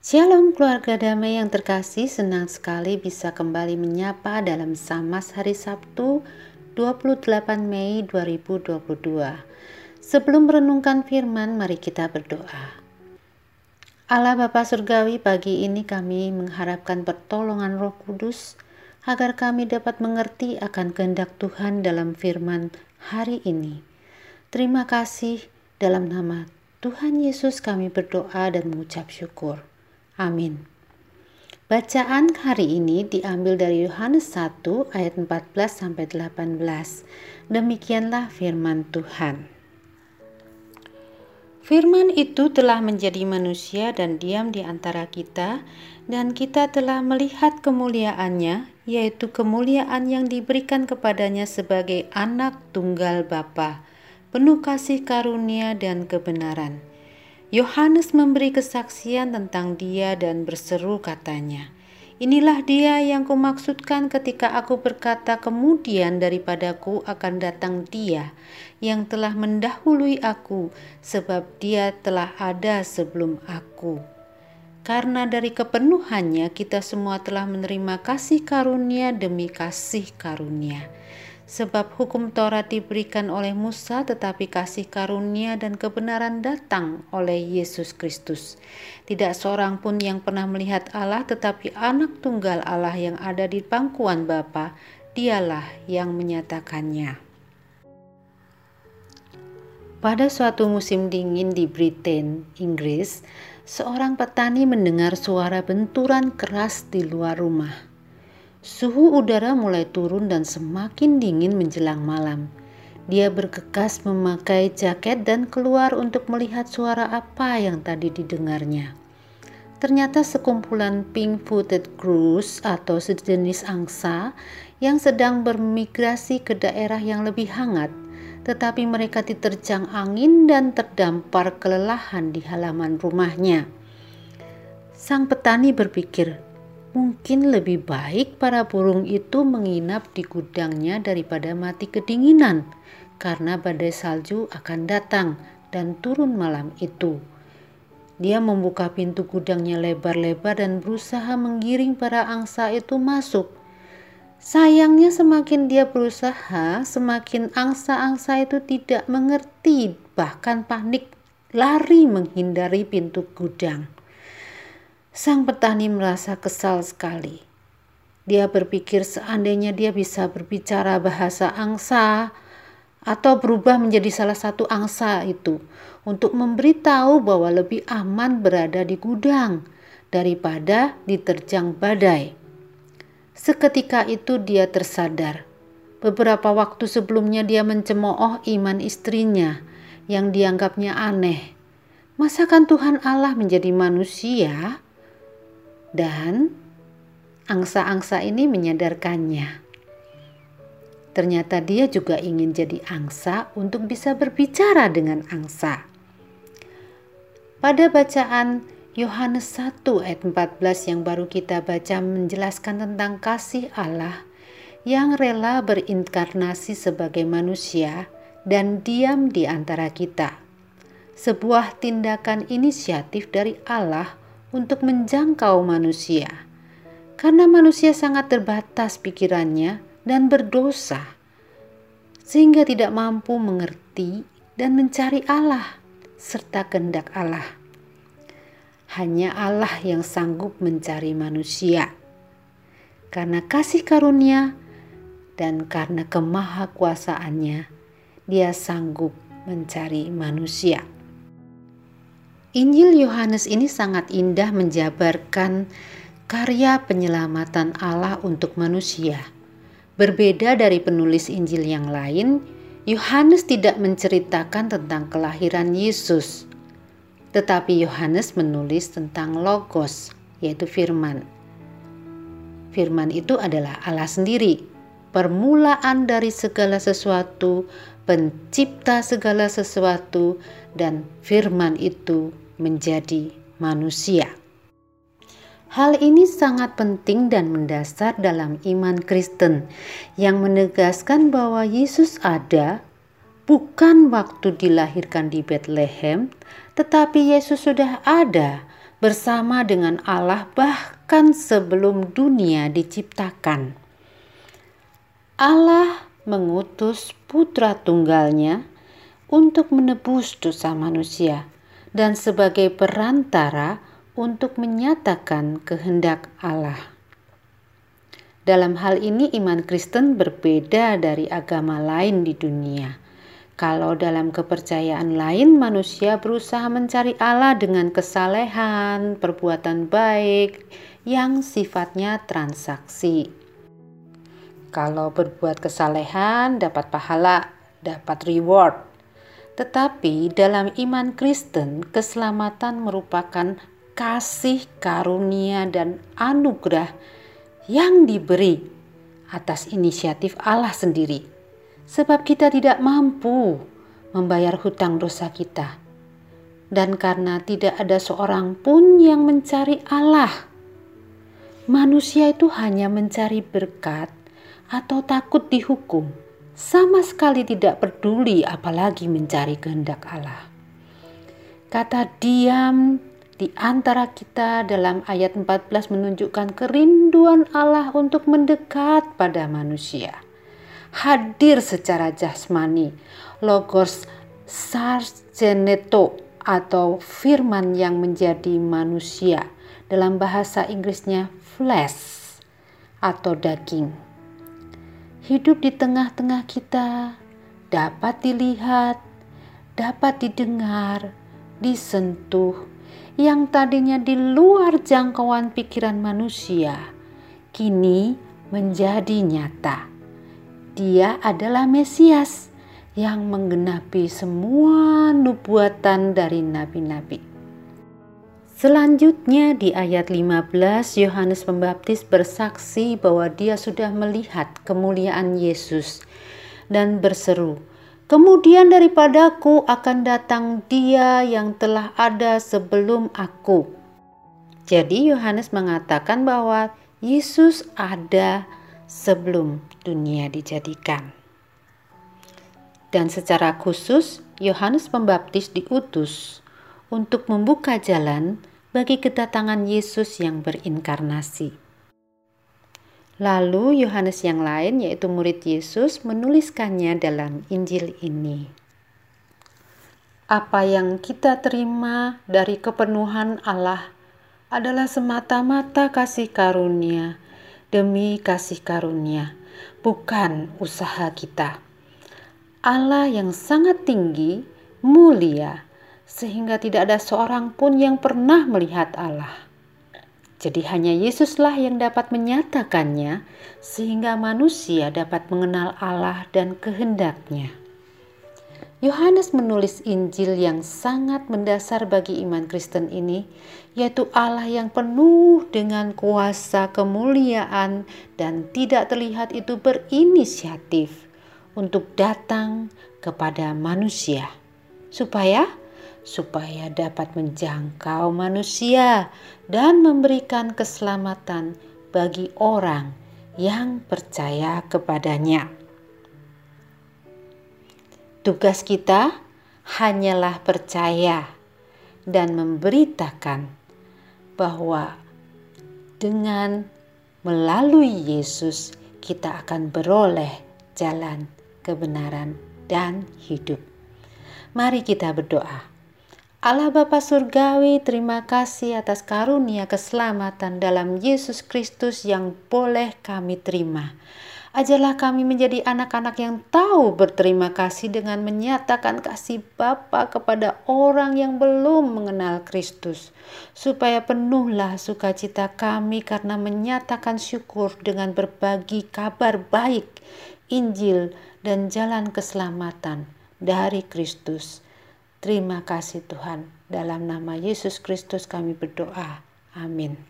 Shalom keluarga damai yang terkasih, senang sekali bisa kembali menyapa dalam Samas hari Sabtu 28 Mei 2022. Sebelum merenungkan firman, mari kita berdoa. Allah Bapa Surgawi, pagi ini kami mengharapkan pertolongan Roh Kudus agar kami dapat mengerti akan kehendak Tuhan dalam firman hari ini. Terima kasih dalam nama Tuhan Yesus kami berdoa dan mengucap syukur. Amin. Bacaan hari ini diambil dari Yohanes 1 ayat 14 sampai 18. Demikianlah firman Tuhan. Firman itu telah menjadi manusia dan diam di antara kita, dan kita telah melihat kemuliaannya, yaitu kemuliaan yang diberikan kepadanya sebagai anak tunggal Bapa, penuh kasih karunia dan kebenaran. Yohanes memberi kesaksian tentang dia dan berseru katanya, Inilah dia yang kumaksudkan ketika aku berkata kemudian daripadaku akan datang dia yang telah mendahului aku sebab dia telah ada sebelum aku. Karena dari kepenuhannya kita semua telah menerima kasih karunia demi kasih karunia. Sebab hukum Taurat diberikan oleh Musa, tetapi kasih karunia dan kebenaran datang oleh Yesus Kristus. Tidak seorang pun yang pernah melihat Allah, tetapi anak tunggal Allah yang ada di pangkuan Bapa, dialah yang menyatakannya. Pada suatu musim dingin di Britain, Inggris, seorang petani mendengar suara benturan keras di luar rumah. Suhu udara mulai turun dan semakin dingin menjelang malam. Dia bergegas memakai jaket dan keluar untuk melihat suara apa yang tadi didengarnya. Ternyata sekumpulan pink-footed crows atau sejenis angsa yang sedang bermigrasi ke daerah yang lebih hangat, tetapi mereka diterjang angin dan terdampar kelelahan di halaman rumahnya. Sang petani berpikir, Mungkin lebih baik para burung itu menginap di gudangnya daripada mati kedinginan, karena badai salju akan datang dan turun malam itu. Dia membuka pintu gudangnya lebar-lebar dan berusaha menggiring para angsa itu masuk. Sayangnya, semakin dia berusaha, semakin angsa-angsa itu tidak mengerti, bahkan panik, lari menghindari pintu gudang. Sang petani merasa kesal sekali. Dia berpikir seandainya dia bisa berbicara bahasa angsa atau berubah menjadi salah satu angsa itu untuk memberitahu bahwa lebih aman berada di gudang daripada diterjang badai. Seketika itu dia tersadar. Beberapa waktu sebelumnya dia mencemooh iman istrinya yang dianggapnya aneh. Masakan Tuhan Allah menjadi manusia? Dan angsa-angsa ini menyadarkannya. Ternyata dia juga ingin jadi angsa untuk bisa berbicara dengan angsa. Pada bacaan Yohanes 1 ayat 14 yang baru kita baca menjelaskan tentang kasih Allah yang rela berinkarnasi sebagai manusia dan diam di antara kita. Sebuah tindakan inisiatif dari Allah untuk menjangkau manusia, karena manusia sangat terbatas pikirannya dan berdosa, sehingga tidak mampu mengerti dan mencari Allah serta kehendak Allah. Hanya Allah yang sanggup mencari manusia, karena kasih karunia dan karena kemahakuasaannya, Dia sanggup mencari manusia. Injil Yohanes ini sangat indah menjabarkan karya penyelamatan Allah untuk manusia. Berbeda dari penulis Injil yang lain, Yohanes tidak menceritakan tentang kelahiran Yesus, tetapi Yohanes menulis tentang Logos, yaitu firman. Firman itu adalah Allah sendiri, permulaan dari segala sesuatu, pencipta segala sesuatu, dan firman itu menjadi manusia. Hal ini sangat penting dan mendasar dalam iman Kristen yang menegaskan bahwa Yesus ada bukan waktu dilahirkan di Bethlehem, tetapi Yesus sudah ada bersama dengan Allah bahkan sebelum dunia diciptakan. Allah mengutus putra tunggalnya untuk menebus dosa manusia dan sebagai perantara untuk menyatakan kehendak Allah. Dalam hal ini iman Kristen berbeda dari agama lain di dunia. Kalau dalam kepercayaan lain manusia berusaha mencari Allah dengan kesalehan, perbuatan baik yang sifatnya transaksi. Kalau berbuat kesalehan dapat pahala, dapat reward. Tetapi dalam iman Kristen, keselamatan merupakan kasih karunia dan anugerah yang diberi atas inisiatif Allah sendiri. Sebab kita tidak mampu membayar hutang dosa kita. Dan karena tidak ada seorang pun yang mencari Allah, manusia itu hanya mencari berkat atau takut dihukum, sama sekali tidak peduli apalagi mencari kehendak Allah. Kata diam di antara kita dalam ayat 14 menunjukkan kerinduan Allah untuk mendekat pada manusia. Hadir secara jasmani, logos sargeneto atau firman yang menjadi manusia dalam bahasa Inggrisnya flesh atau daging hidup di tengah-tengah kita dapat dilihat, dapat didengar, disentuh, yang tadinya di luar jangkauan pikiran manusia, kini menjadi nyata. Dia adalah Mesias yang menggenapi semua nubuatan dari nabi-nabi. Selanjutnya di ayat 15 Yohanes Pembaptis bersaksi bahwa dia sudah melihat kemuliaan Yesus dan berseru, "Kemudian daripadaku akan datang Dia yang telah ada sebelum aku." Jadi Yohanes mengatakan bahwa Yesus ada sebelum dunia dijadikan. Dan secara khusus Yohanes Pembaptis diutus untuk membuka jalan bagi kedatangan Yesus yang berinkarnasi. Lalu Yohanes yang lain, yaitu murid Yesus, menuliskannya dalam Injil ini. Apa yang kita terima dari kepenuhan Allah adalah semata-mata kasih karunia demi kasih karunia, bukan usaha kita. Allah yang sangat tinggi, mulia, sehingga tidak ada seorang pun yang pernah melihat Allah. Jadi hanya Yesuslah yang dapat menyatakannya sehingga manusia dapat mengenal Allah dan kehendaknya. Yohanes menulis Injil yang sangat mendasar bagi iman Kristen ini, yaitu Allah yang penuh dengan kuasa kemuliaan dan tidak terlihat itu berinisiatif untuk datang kepada manusia, supaya supaya dapat menjangkau manusia dan memberikan keselamatan bagi orang yang percaya kepadanya. Tugas kita hanyalah percaya dan memberitakan bahwa dengan melalui Yesus kita akan beroleh jalan kebenaran dan hidup. Mari kita berdoa. Allah Bapa Surgawi, terima kasih atas karunia keselamatan dalam Yesus Kristus yang boleh kami terima. Ajarlah kami menjadi anak-anak yang tahu berterima kasih dengan menyatakan kasih Bapa kepada orang yang belum mengenal Kristus, supaya penuhlah sukacita kami karena menyatakan syukur dengan berbagi kabar baik, Injil, dan jalan keselamatan dari Kristus. Terima kasih Tuhan. Dalam nama Yesus Kristus kami berdoa. Amin.